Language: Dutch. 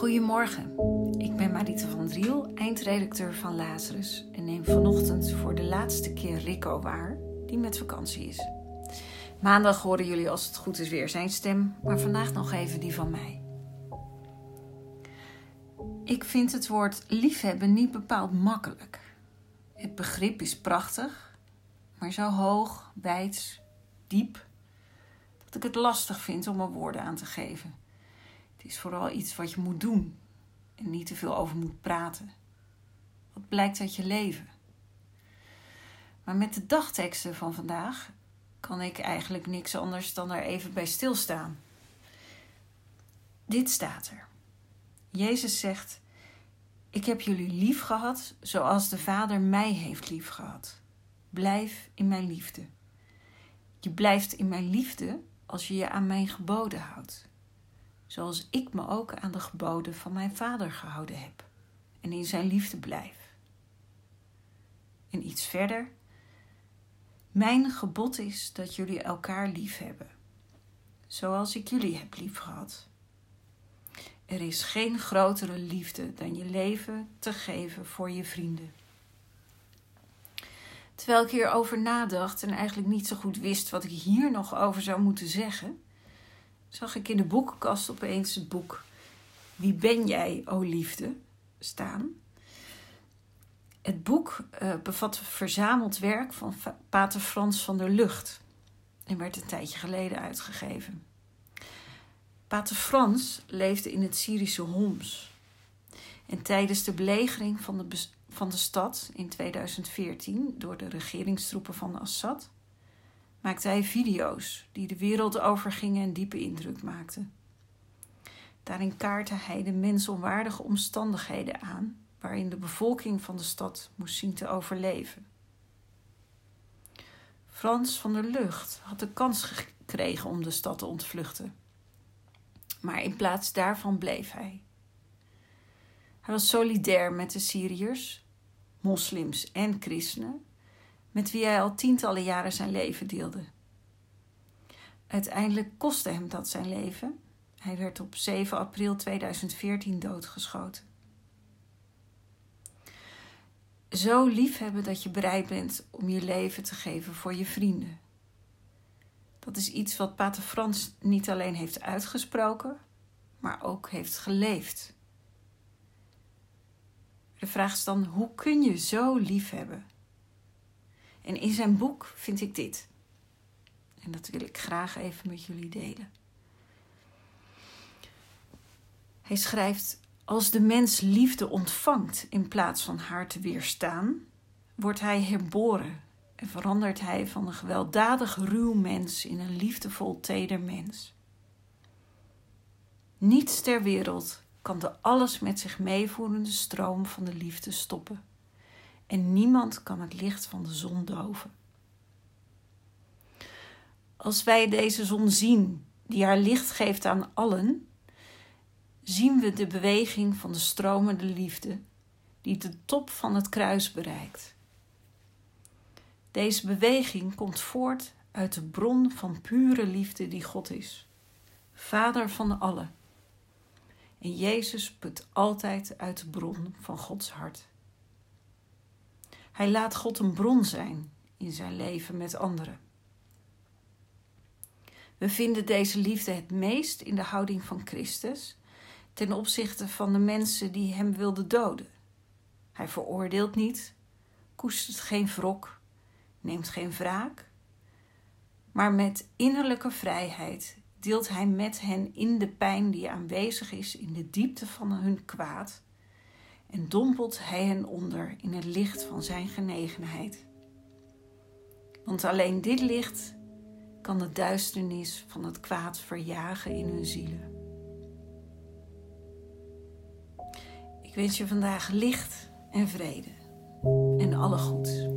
Goedemorgen, ik ben Marita van Driel, eindredacteur van Lazarus en neem vanochtend voor de laatste keer Rico waar, die met vakantie is. Maandag horen jullie als het goed is weer zijn stem, maar vandaag nog even die van mij. Ik vind het woord liefhebben niet bepaald makkelijk. Het begrip is prachtig, maar zo hoog, wijd, diep, dat ik het lastig vind om er woorden aan te geven. Het is vooral iets wat je moet doen en niet te veel over moet praten. Wat blijkt uit je leven? Maar met de dagteksten van vandaag kan ik eigenlijk niks anders dan er even bij stilstaan. Dit staat er. Jezus zegt: Ik heb jullie lief gehad zoals de Vader mij heeft lief gehad. Blijf in mijn liefde. Je blijft in mijn liefde als je je aan mijn geboden houdt zoals ik me ook aan de geboden van mijn vader gehouden heb en in zijn liefde blijf. En iets verder. Mijn gebod is dat jullie elkaar lief hebben, zoals ik jullie heb lief gehad. Er is geen grotere liefde dan je leven te geven voor je vrienden. Terwijl ik hierover nadacht en eigenlijk niet zo goed wist wat ik hier nog over zou moeten zeggen, zag ik in de boekenkast opeens het boek Wie ben jij, o liefde? staan. Het boek uh, bevat verzameld werk van Pater Frans van der Lucht en werd een tijdje geleden uitgegeven. Pater Frans leefde in het Syrische Homs. En tijdens de belegering van de, van de stad in 2014 door de regeringstroepen van Assad maakte hij video's die de wereld overgingen en diepe indruk maakten. Daarin kaartte hij de mensonwaardige omstandigheden aan waarin de bevolking van de stad moest zien te overleven. Frans van der Lucht had de kans gekregen om de stad te ontvluchten. Maar in plaats daarvan bleef hij. Hij was solidair met de Syriërs, moslims en christenen met wie hij al tientallen jaren zijn leven deelde. Uiteindelijk kostte hem dat zijn leven. Hij werd op 7 april 2014 doodgeschoten. Zo liefhebben dat je bereid bent om je leven te geven voor je vrienden. Dat is iets wat Pater Frans niet alleen heeft uitgesproken, maar ook heeft geleefd. De vraag is dan: hoe kun je zo liefhebben? En in zijn boek vind ik dit. En dat wil ik graag even met jullie delen. Hij schrijft: Als de mens liefde ontvangt in plaats van haar te weerstaan, wordt hij herboren en verandert hij van een gewelddadig ruw mens in een liefdevol teder mens. Niets ter wereld kan de alles met zich meevoerende stroom van de liefde stoppen en niemand kan het licht van de zon doven. Als wij deze zon zien, die haar licht geeft aan allen, zien we de beweging van de stromende liefde die de top van het kruis bereikt. Deze beweging komt voort uit de bron van pure liefde die God is, Vader van allen. En Jezus put altijd uit de bron van Gods hart. Hij laat God een bron zijn in zijn leven met anderen. We vinden deze liefde het meest in de houding van Christus ten opzichte van de mensen die hem wilden doden. Hij veroordeelt niet, koestert geen wrok, neemt geen wraak, maar met innerlijke vrijheid deelt hij met hen in de pijn die aanwezig is in de diepte van hun kwaad en dompelt hij hen onder in het licht van zijn genegenheid. Want alleen dit licht kan de duisternis van het kwaad verjagen in hun zielen. Ik wens je vandaag licht en vrede en alle goeds.